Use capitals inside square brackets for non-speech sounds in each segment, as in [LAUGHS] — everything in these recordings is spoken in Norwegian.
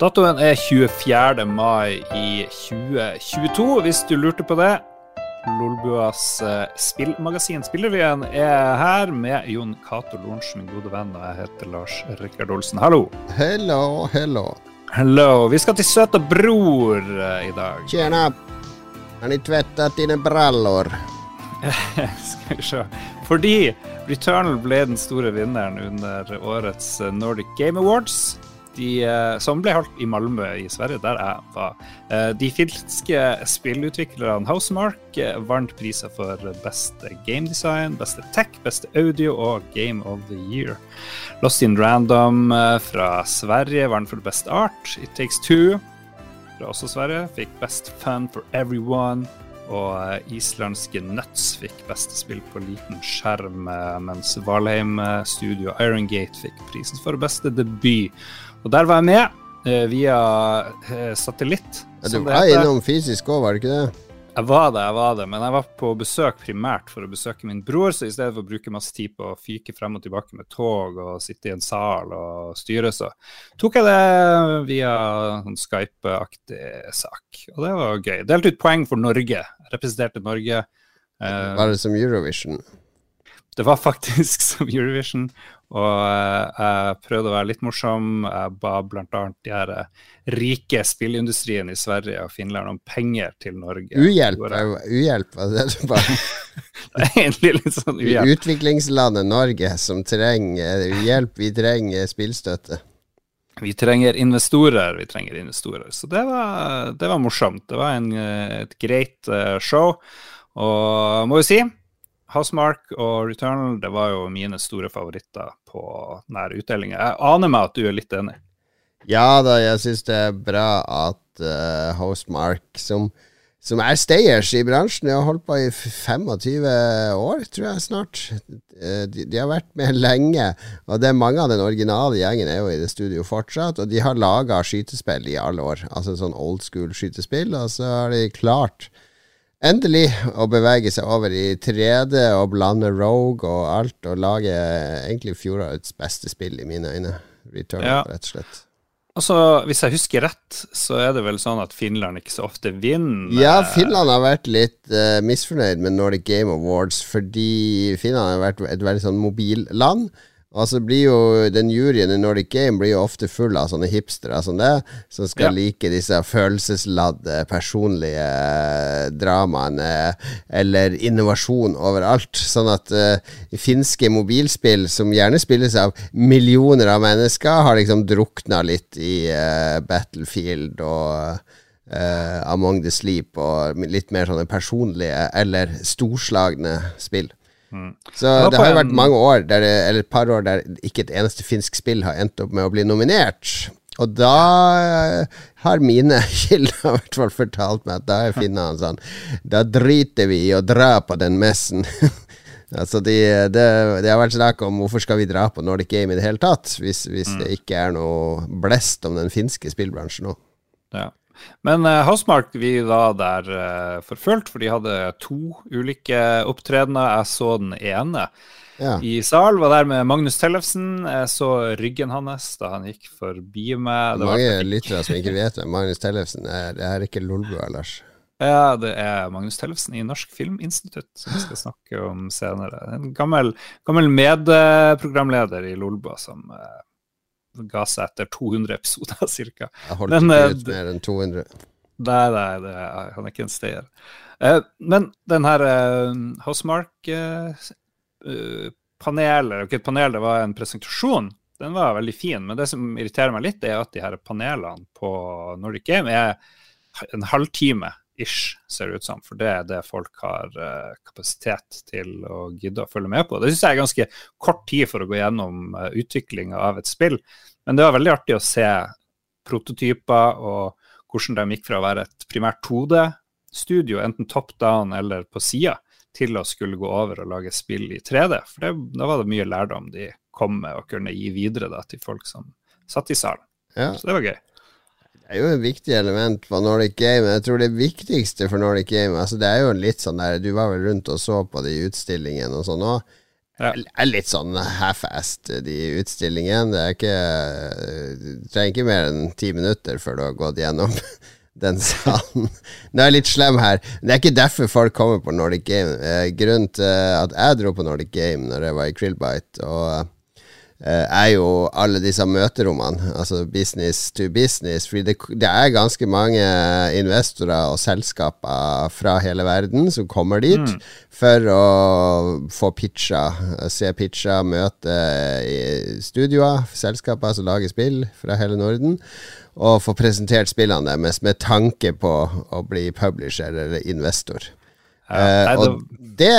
Datoen er 24. mai i 2022, hvis du lurte på det. Lolbuas uh, spillmagasin Spillrevyen er her med Jon Cato Lorentzen, min gode venn, og jeg heter Lars Rikard Olsen. Hallo. Hello, hello. Hello. Vi skal til søta bror uh, i dag. Tjena. Har ni tvättat dine brallor? [LAUGHS] skal vi se. Fordi Returnal ble den store vinneren under årets eh, Nordic Game Awards de, eh, som ble holdt i Malmö i Sverige, der jeg var. Eh, de finske spillutviklerne Housemark eh, vant priser for beste gamedesign, beste tech, beste audio og Game of the Year. Lost in Random fra Sverige vant for best art. It Takes Two fra også Sverige fikk Best Fun for Everyone. Og islandske Nuts fikk beste spill på liten skjerm, mens Valheim Studio Iron Gate fikk prisen for beste debut. Og der var jeg med eh, via eh, satellitt. Ja, du var innom fysisk òg, var det ikke det? Jeg var det, jeg var det, men jeg var på besøk primært for å besøke min bror, så i stedet for å bruke masse tid på å fyke frem og tilbake med tog og sitte i en sal og styre, så tok jeg det via en Skype-aktig sak. Og det var gøy. Delte ut poeng for Norge. Jeg representerte Norge. Var det som Eurovision? Det var faktisk [LAUGHS] som Eurovision, og eh, jeg prøvde å være litt morsom. Jeg ba bl.a. de her eh, rike spillindustrien i Sverige og Finland om penger til Norge. Uhjelp, uhjelp var det du ba [LAUGHS] Det er egentlig litt sånn uhjelp. Utviklingslandet Norge som trenger uhjelp, vi trenger spillstøtte. Vi trenger investorer, vi trenger investorer. Så det var, det var morsomt. Det var en, eh, et greit show. Og må jo si Housemark og Returnal det var jo mine store favoritter på denne utdelinga. Jeg aner meg at du er litt enig? Ja da, jeg syns det er bra at uh, Housemark, som, som, er stayers i bransjen, de har holdt på i 25 år, tror jeg snart. Uh, de, de, har vært med lenge, og det er mange av den originale gjengen er jo i det studio fortsatt. Og de har laga skytespill i alle år, altså sånn old school skytespill, og så har de klart endelig å bevege seg over i 3D og blande Rogue og alt, og lage egentlig fjorårets beste spill, i mine øyne. Return, ja. rett og slett. Altså, Hvis jeg husker rett, så er det vel sånn at Finland ikke så ofte vinner Ja, Finland har vært litt uh, misfornøyd med Nordic Game Awards fordi Finland har vært et veldig sånn mobilland. Altså blir jo Den juryen i Nordic Game blir jo ofte full av sånne hipstere som det, som skal ja. like disse følelsesladde, personlige dramaene eller innovasjon overalt. Sånn at uh, finske mobilspill, som gjerne spilles av millioner av mennesker, har liksom drukna litt i uh, Battlefield og uh, Among the Sleep og litt mer sånne personlige eller storslagne spill. Mm. Så det har jo vært mange år, det, eller et par år, der ikke et eneste finsk spill har endt opp med å bli nominert. Og da eh, har mine [LAUGHS] kilder i hvert fall fortalt meg at da er finnene sånn Da driter vi i å dra på den messen. [LAUGHS] altså de, det, det, har vært snakk om hvorfor skal vi dra på Nordic Game i det hele tatt, hvis, hvis mm. det ikke er noe blest om den finske spillbransjen nå. Ja. Men uh, Housemark vi var der uh, forfulgt, for de hadde to ulike opptredener. Jeg så den ene ja. i sal. Var der med Magnus Tellefsen. Jeg så ryggen hans da han gikk forbi meg. Det Mange lyttere som ikke vet det, Magnus Tellefsen er. Det er ikke Lolbua, Lars. Ja, det er Magnus Tellefsen i Norsk Filminstitutt som vi skal snakke om senere. En gammel, gammel medprogramleder i Lolbua som uh, ga seg etter 200 episoder, [LAUGHS] ca. Men, ikke ut eh, mer enn 200. Nei, nei, det, han er ikke en stayer. Eh, men den her eh, Housemark-panelet, eh, ikke et panel, det var en presentasjon, den var veldig fin. Men det som irriterer meg litt, er at de her panelene på Nordic Game er en halvtime ish, ser det ut som. For det er det folk har uh, kapasitet til å gidde å følge med på. Det syns jeg er ganske kort tid for å gå gjennom uh, utviklinga av et spill. Men det var veldig artig å se prototyper og hvordan de gikk fra å være et primært 2D-studio, enten top down eller på sida, til å skulle gå over og lage spill i 3D. For det, da var det mye lærdom de kom med og kunne gi videre da, til folk som satt i salen. Ja. Så det var gøy. Er jo et viktig element på Nordic Game. Jeg tror det viktigste for Nordic Game altså Det er jo litt sånn der Du var vel rundt og så på de utstillingene og sånn òg. Ja. Er litt sånn half-assed, de utstillingene. Det er ikke Du trenger ikke mer enn ti minutter før du har gått gjennom [LAUGHS] den salen. Nå er jeg litt slem her. Det er ikke derfor folk kommer på Nordic Game. Eh, grunnen til at jeg dro på Nordic Game når jeg var i Krillbite, og er jo alle disse møterommene, altså business to business. For det, det, er ganske mange investorer og selskaper fra hele verden som kommer dit mm. for å få pitcha, se pitcha, møte i studioer, selskaper som lager spill fra hele Norden. Og få presentert spillene deres med tanke på å bli publisher eller investor. Ja, uh, og det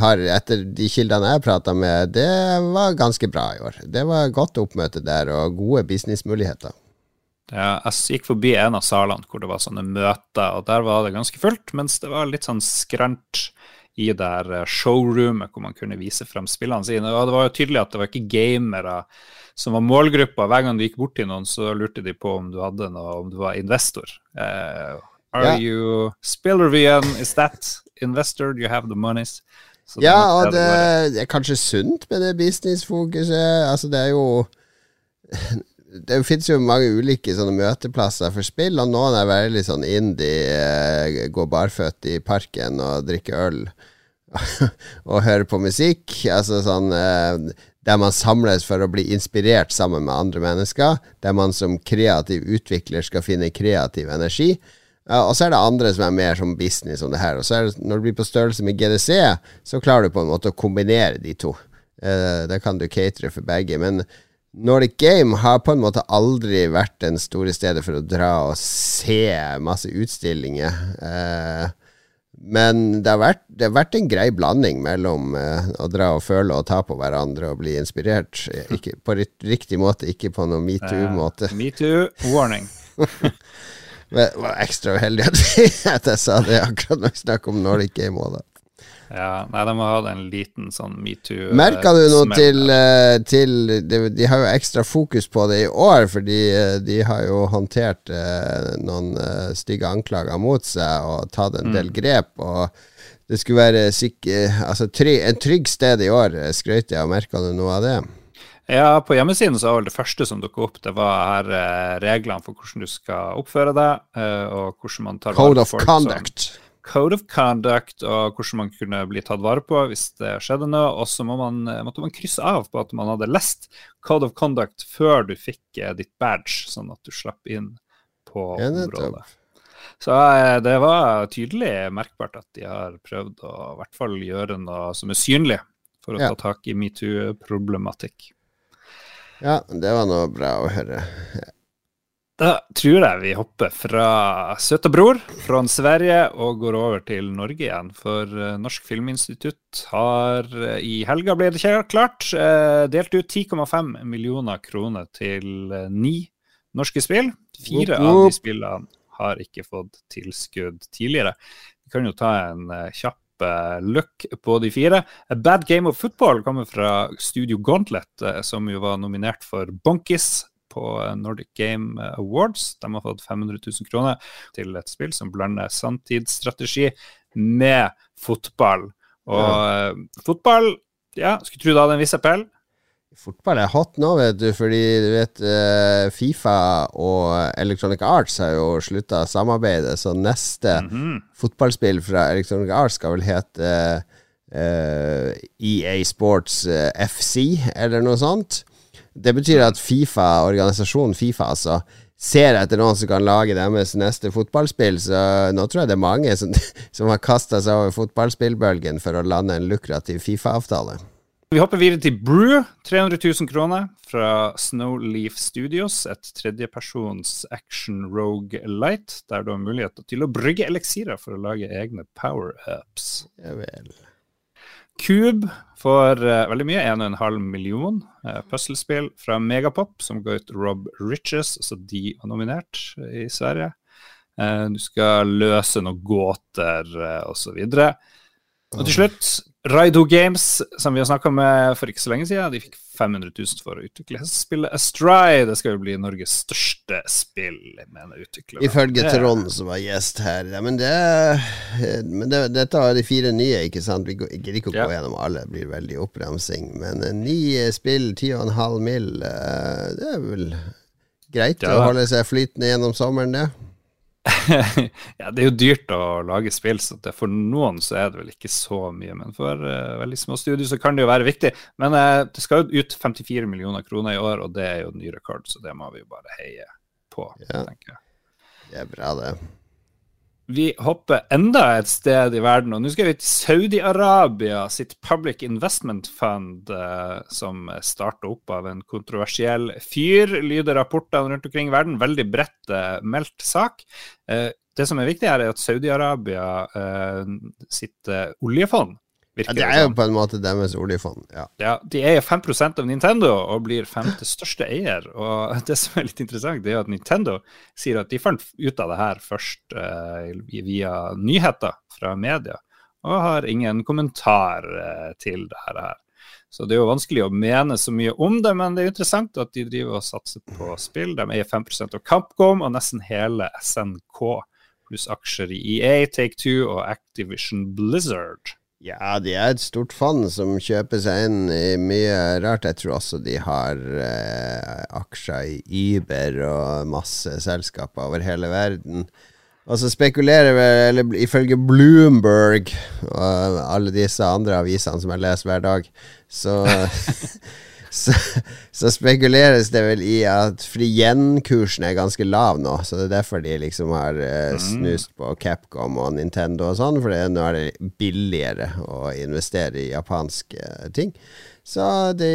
har, etter de kildene jeg prata med, det var ganske bra i år. Det var godt oppmøte der, og gode businessmuligheter. Ja, jeg gikk forbi en av salene hvor det var sånne møter, og der var det ganske fullt, mens det var litt sånn skrant i der eh, showroomet hvor man kunne vise frem spillene sine. Og det var jo tydelig at det var ikke gamere som var målgruppa. Hver gang du gikk bort til noen, så lurte de på om du hadde noe, om du var investor. Uh, are yeah. you Spillervian? Is that investor, you have the monies. Så ja, og det, det, er kanskje sunt med det businessfokuset. Altså, det er jo [LAUGHS] Det fins jo mange ulike sånne møteplasser for spill, og noen er veldig sånn indie, eh, går barføtt i parken og drikker øl [LAUGHS] og hører på musikk. Altså sånn eh, der man samles for å bli inspirert sammen med andre mennesker. Der man som kreativ utvikler skal finne kreativ energi. Ja, og så er det andre som er mer som business om det her. Og så er det, når du blir på størrelse med GDC, så klarer du på en måte å kombinere de to. Uh, det kan du catere for begge. Men Nordic Game har på en måte aldri vært den store stedet for å dra og se masse utstillinger. Uh, men det har, vært, det har, vært, en grei blanding mellom uh, å dra og føle og ta på hverandre og bli inspirert. Ikke, på riktig måte, ikke på noen metoo-måte. Metoo-warning. [LAUGHS] Det var ekstra uheldig [LAUGHS] at jeg sa det akkurat når vi snakker om Nordic Game i da. Ja, nei, de har hatt en liten sånn metoo Merka du noe til, uh, til de, de, har jo ekstra fokus på det i år, fordi uh, de har jo håndtert noen stygge anklager mot seg og tatt en mm. del grep. Og det skulle være altså, trygg, en trygg sted i år, skrøt jeg. Merka du noe av det? Ja, på hjemmesiden så var det første som dukka opp, det var her eh, reglene for hvordan du skal oppføre deg, eh, og hvordan man tar Code vare på folk. Code of conduct. Som, Code of conduct, og hvordan man kunne bli tatt vare på hvis det skjedde noe. Og så må eh, måtte man krysse av på at man hadde lest Code of conduct før du fikk ditt badge, sånn at du slapp inn på området. Så det var tydelig merkbart at de har prøvd å i hvert fall gjøre noe som er synlig, for å ja. ta tak i metoo-problematikk. Ja, det var noe bra å høre. Da tror jeg vi hopper fra søta bror fra Sverige og går over til Norge igjen. For eh, Norsk Filminstitutt har eh, i helga, ble det klart, eh, delt ut 10,5 millioner kroner til ni norske spill. Fire av de spillene har ikke fått tilskudd tidligere. Vi kan jo ta en kjapp look på de fire. A Bad Game of Football kommer fra Studio Gauntlet, eh, som jo var nominert for Bonkis på Nordic Game Awards. De har fått 500 000 kroner til et spill som blander sanntidsstrategi med fotball. Og ja. Eh, fotball, ja, skulle tro det hadde en viss appell. Fotball er hot nå, vet du, fordi du vet uh, Fifa og Electronic Arts har jo slutta samarbeidet, så neste mm -hmm. fotballspill fra Electronic Arts skal vel hete uh, uh, EA Sports FC, eller noe sånt. Det betyr at Fifa, organisasjonen Fifa, altså, ser etter noen som kan lage deres neste fotballspill, så nå tror jeg det er mange som, [LAUGHS] som har kasta seg over fotballspillbølgen for å lande en lukrativ Fifa-avtale. Vi hopper videre til Brew. 300 000 kroner fra Snowleaf Studios. Et tredjepersons action rogue light, der du har mulighet til å brygge eliksirer for å lage egne power-ups. Ja vel. Cube får uh, veldig mye, 1,5 million. Uh, Puslespill fra Megapop, som går ut Rob Riches, så de var nominert i Sverige. Uh, du skal løse noen gåter uh, osv. Og, til slutt Raido Games, som vi har snakka med for ikke så lenge siden, de fikk 500 000 for å utvikle spillet Astray. Det skal jo bli Norges største spill, mener utviklerne. Ifølge Trond, som var gjest her. Men det, men det, dette er de fire nye, ikke sant? Vi gidder ikke å gå gjennom alle, det blir veldig oppramsing. Men ni spill, ti og en halv mill., eh, det er vel greit ja. å holde seg flytende gjennom sommeren, det? [LAUGHS] ja, det er jo dyrt å lage spill, så for noen så er det vel ikke så mye. Men for uh, veldig små studier så kan det jo være viktig. Men uh, det skal jo ut 54 millioner kroner i år, og det er jo ny rekord, så det må vi jo bare heie på, ja. tenker jeg. Det er bra, det. Vi hopper enda et sted i verden, og nå skal vi til Saudi-Arabia sitt Public Investment Fund, eh, som starta opp av en kontroversiell fyr, lyder rapportene rundt omkring i verden. Veldig bredt eh, meldt sak. Eh, det som er viktig her, er at Saudi-Arabia sitt oljefond ja, det er jo på en måte deres oljefond. Ja. ja de eier 5% av Nintendo og blir femte største eier. Og [LAUGHS] det som er litt interessant, det er at Nintendo sier at de fant ut av det her først uh, via nyheter fra media, og har ingen kommentar uh, til det her. Så det er jo vanskelig å mene så mye om det, men det er interessant at de driver og satser på spill. De eier 5% av Capcom og nesten hele SNK, pluss aksjer i EA, Take Two og Activision Blizzard. Ja, de er et stort fond som kjøper seg inn i mye rart. Jeg tror også de har eh, aksjer i Uber og masse selskaper over hele verden. Og så spekulerer vi, eller ifølge Bloomberg og alle disse andre avisene som jeg leser hver dag, så [LAUGHS] [LAUGHS] så, så, spekuleres det vel i at fordi yen-kursen er ganske lav nå, så det er derfor de liksom har uh, snust på Capcom og Nintendo og sånn, for nå er det billigere å investere i japanske ting. Så de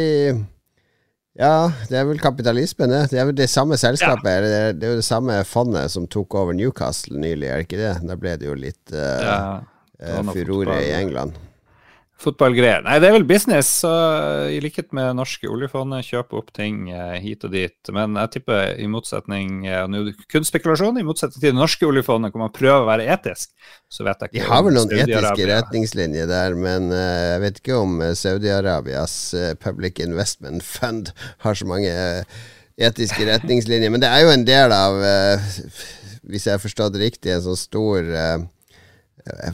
ja, det er vel kapitalismen, det. Det er vel det samme selskapet. Ja. Det, er, det, er, jo det samme fondet som tok over Newcastle nylig, er det ikke det? Da ble det jo litt uh, ja, uh, furore i England fotballgreier. Nei, det er vel business. Så I likhet med norske oljefondet, kjøpe opp ting eh, hit og dit. Men jeg tipper i motsetning eh, kun spekulasjon, i motsetning til det norske oljefondet, hvor man prøver å være etisk, så vet jeg ikke De har vel noen etiske retningslinjer der, men uh, jeg vet ikke om Saudi-Arabias Public Investment Fund har så mange etiske retningslinjer. Men det er jo en del av, hvis jeg har forstått det riktig, en sånn stor Eh,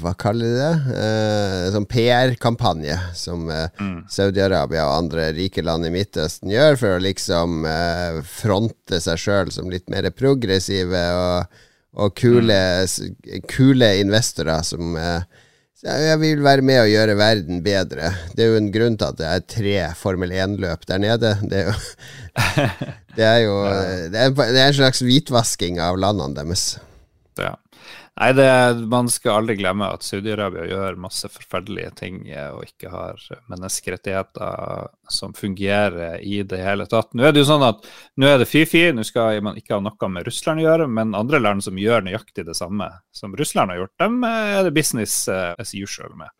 hva kaller de det? Eh, sånn PR-kampanje som eh, mm. Saudi-Arabia og andre rike land i Midtøsten gjør for å liksom eh, fronte seg sjøl som litt mer progressive og, og kule, mm. kule, investorer som eh, jeg vil være med og gjøre verden bedre. Det er jo en grunn til at det er tre Formel 1-løp der nede. Det er jo, [LAUGHS] det er, jo det er, det er en slags hvitvasking av landene deres. Ja. Nei, det, man skal aldri glemme at Saudi-Arabia gjør masse forferdelige ting eh, og ikke har menneskerettigheter som fungerer i det hele tatt. Nå er det jo sånn at nå er det fy-fy, nå skal man ikke ha noe med Russland å gjøre, men andre land som gjør nøyaktig det samme som Russland har gjort, dem er det business eh, as usual med.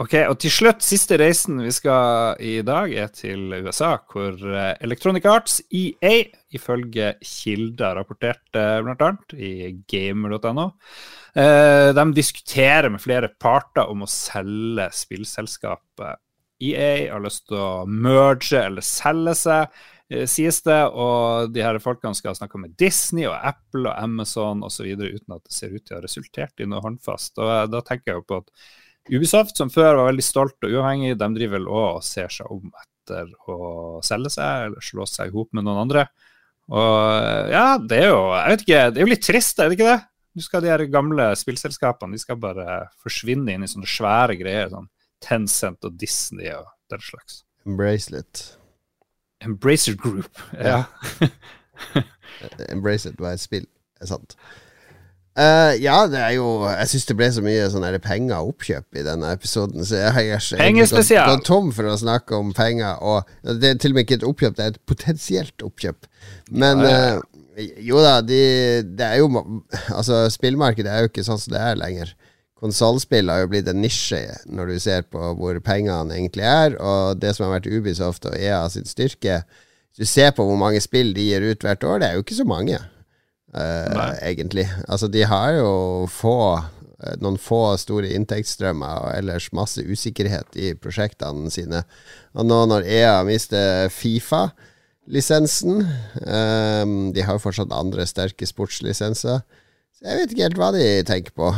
Ok, og til slutt, siste reisen vi skal i dag, er til USA, hvor eh, Electronic Arts, EA, ifølge kilder rapporterte bl.a. i gamer.no, eh, de diskuterer med flere parter om å selge spillselskapet. EA har lyst til å merge eller selge seg, eh, sies det, og de her folkene skal snakke med Disney og Apple og Amazon osv. uten at det ser ut til å ha resultert i noe håndfast. Og da tenker jeg jo på at Ubisoft, som før var veldig stolt og uavhengig, de driver vel og ser seg om etter å selge seg eller slå seg i hop med noen andre. Og ja, det er jo jeg vet ikke, det er jo litt trist, er det ikke det? Nå skal de her gamle spillselskapene de skal bare forsvinne inn i sånne svære greier. sånn Tencent og Disney og den slags. Embracelet. Embracer Group, ja. [LAUGHS] Embracelet var et spill, er sant. Uh, ja, det er jo Jeg syns det ble så mye sånn penger oppkjøp i denne episoden, så jeg har gått, gått tom for å snakke om penger. Og det er til og med ikke et oppkjøp, det er et potensielt oppkjøp. Men ja, ja. Uh, jo da, de, det er jo Altså, spillmarkedet er jo ikke sånn som det er lenger. Konsollspill har jo blitt en nisje når du ser på hvor pengene egentlig er, og det som har vært Ubisoft og EA sin styrke du ser på hvor mange spill de gir ut hvert år, det er jo ikke så mange uh, egentlig. Altså, de har jo få Eh, noen få store inntektsstrømmer og ellers masse usikkerhet i prosjektene sine. Og nå når EA mister Fifa-lisensen um, De har jo fortsatt andre sterke sportslisenser. Så jeg vet ikke helt hva de tenker på.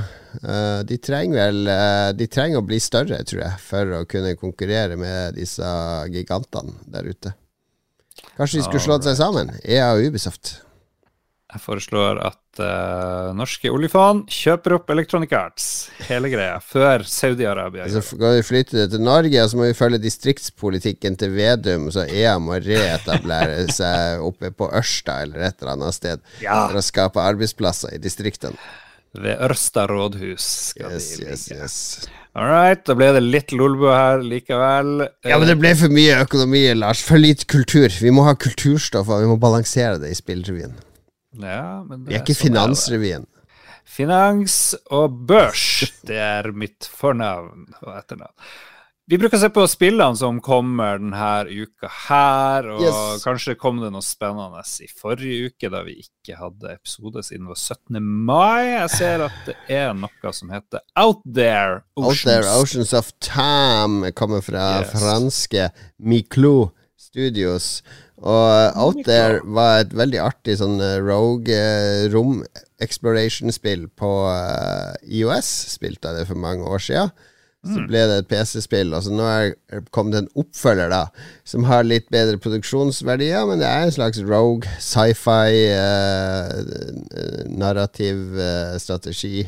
Uh, de trenger vel uh, De trenger å bli større, tror jeg, for å kunne konkurrere med disse gigantene der ute. Kanskje de skulle slått seg sammen, EA og Ubisoft. Jeg foreslår at uh, norske oljefond kjøper opp Electronic Arts, hele greia, før Saudi-Arabia. Så skal vi flytte det til Norge, og så må vi følge distriktspolitikken til Vedum, så EA må reetablere [LAUGHS] seg oppe på Ørsta eller et eller annet sted Ja. for å skape arbeidsplasser i distriktene. Ved Ørsta rådhus skal Yes, de ligge. yes. All right, da ble det litt lolbua her likevel. Ja, men det ble for mye økonomi, Lars. For lite kultur. Vi må ha kulturstoff, og vi må balansere det i spillrevyen. Ja, men Vi er ikke sånn. Finansrevyen. Finans og børs, det er mitt fornavn og etternavn. Vi bruker å se på spillene som kommer denne uka her, og Yes. kanskje kom det noe spennende i forrige uke da vi ikke hadde episode siden det var 17. mai. Jeg ser at det er noe som heter Out There Out Oceans. There Oceans of Time kommer fra Yes. franske Miclo Studios. Og Out There var et veldig artig sånn eh, rogue eh, rom exploration-spill på eh, IOS. Spilte jeg det for mange år sia. Så Mm. ble det et PC-spill, og så nå er er kommet en oppfølger da som har litt bedre produksjonsverdier, men det er en slags rogue sci-fi eh, narrativ eh, strategi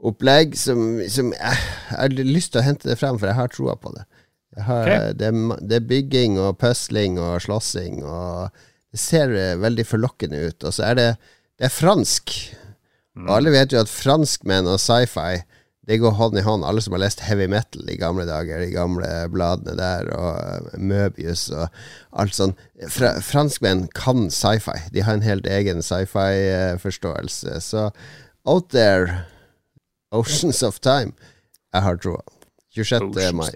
opplegg som, som jeg, jeg har lyst til å hente det frem, for jeg har troa på det. Har, okay. det, det er bygging og pusling og slåssing, og det ser eh, veldig forlokkende ut. Og så er det, det er fransk. Og alle vet jo at franskmenn og sci-fi det går hånd i hånd. Alle som har lest heavy metal i gamle dager, de gamle bladene der, og eh, Møbius og alt sånn. Fra, franskmenn kan sci-fi. De har en helt egen sci-fi-forståelse. Så out there Oceans of Time. Jeg har troa. 26. mai.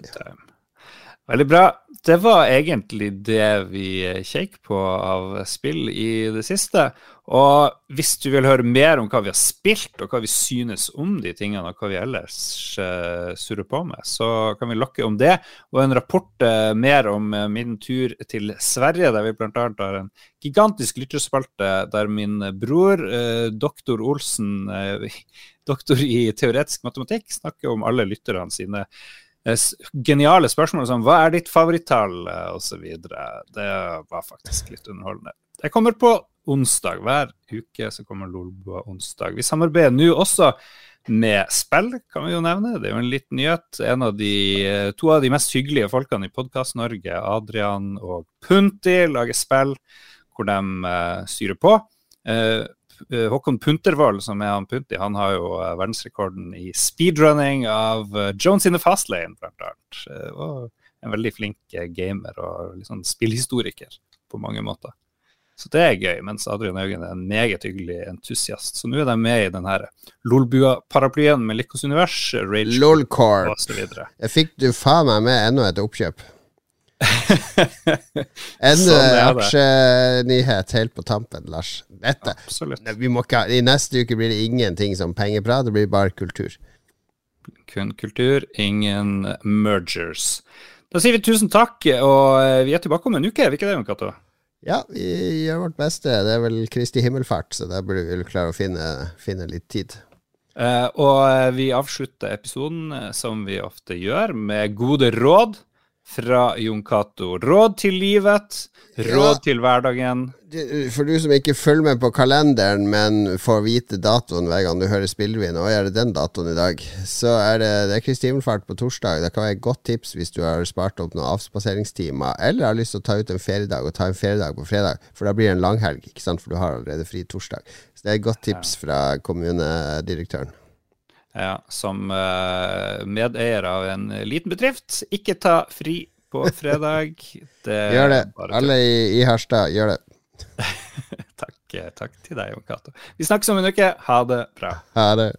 Veldig bra. Det var egentlig det vi kjekk på av spill i det siste. Og hvis du vil høre mer om hva vi har spilt, og hva vi synes om de tingene, og hva vi ellers uh, surrer på med, så kan vi lokke om det. Og en rapport eh, mer om eh, min tur til Sverige, der vi bl.a. har en gigantisk lytterspalte der min bror, eh, doktor Olsen, eh, [LAUGHS] doktor i teoretisk matematikk, snakker om alle lytterne sine eh, geniale spørsmål som hva er ditt favorittall, osv. så videre. Det var faktisk litt underholdende. Det kommer på onsdag. Hver uke så kommer Lolbua onsdag. Vi samarbeider nå også med spill, kan vi jo nevne. Det er jo en liten nyhet. En av de, eh, to av de mest hyggelige folkene i Podkast-Norge, Adrian og Punti, lager spill hvor de uh, styrer på. Eh, eh, Håkon Puntervold, som er han Punti, han har jo eh, verdensrekorden i speedrunning av eh, Jones in the Fastlane, blant annet. Eh, og en veldig flink eh, gamer og sånn spillhistoriker på mange måter. Så det er gøy, mens Adrian Haugen er en meget hyggelig entusiast. Så nå er de med i den her Lolbua-paraplyen med Lykkos univers, Rage Lolcorp. Jeg fikk du faen meg med enda et oppkjøp. [LAUGHS] Enda Sånn er aksjenyhet helt på tampen, Lars. Dette Absolutt. Vi må ikke, I neste uke blir det ingenting som pengeprat, det blir bare kultur. Kun kultur, ingen mergers. Da sier vi tusen takk, og eh, vi er tilbake om en uke, er vi ikke det, Cato? Ja, vi gjør vårt beste. Det er vel Kristi himmelfart, så der burde vi vel klare å finne, finne litt tid. Uh, og eh, vi avslutter episoden, eh, som vi ofte gjør, med gode råd fra Jon Cato. Råd til livet, råd Ja. til hverdagen. For du som ikke følger med på kalenderen, men får vite datoen hver gang du hører spillrevyen, og er det den datoen i dag, så er det, det er Kristi himmelfart på torsdag. Det kan være et godt tips hvis du har spart opp noen avspaseringstimer, eller har lyst til å ta ut en feriedag og ta en feriedag på fredag, for da blir det en langhelg, ikke sant, for du har allerede fri torsdag. Så det er et godt tips fra kommunedirektøren. Ja, som eh, medeier av en liten bedrift, ikke ta fri på fredag. [LAUGHS] Det Gjør det. Alle i, i Harstad, gjør det. [LAUGHS] Takk, eh, takk til deg, Jon Cato. Vi snakkes om en uke. Ha det bra. Ha det.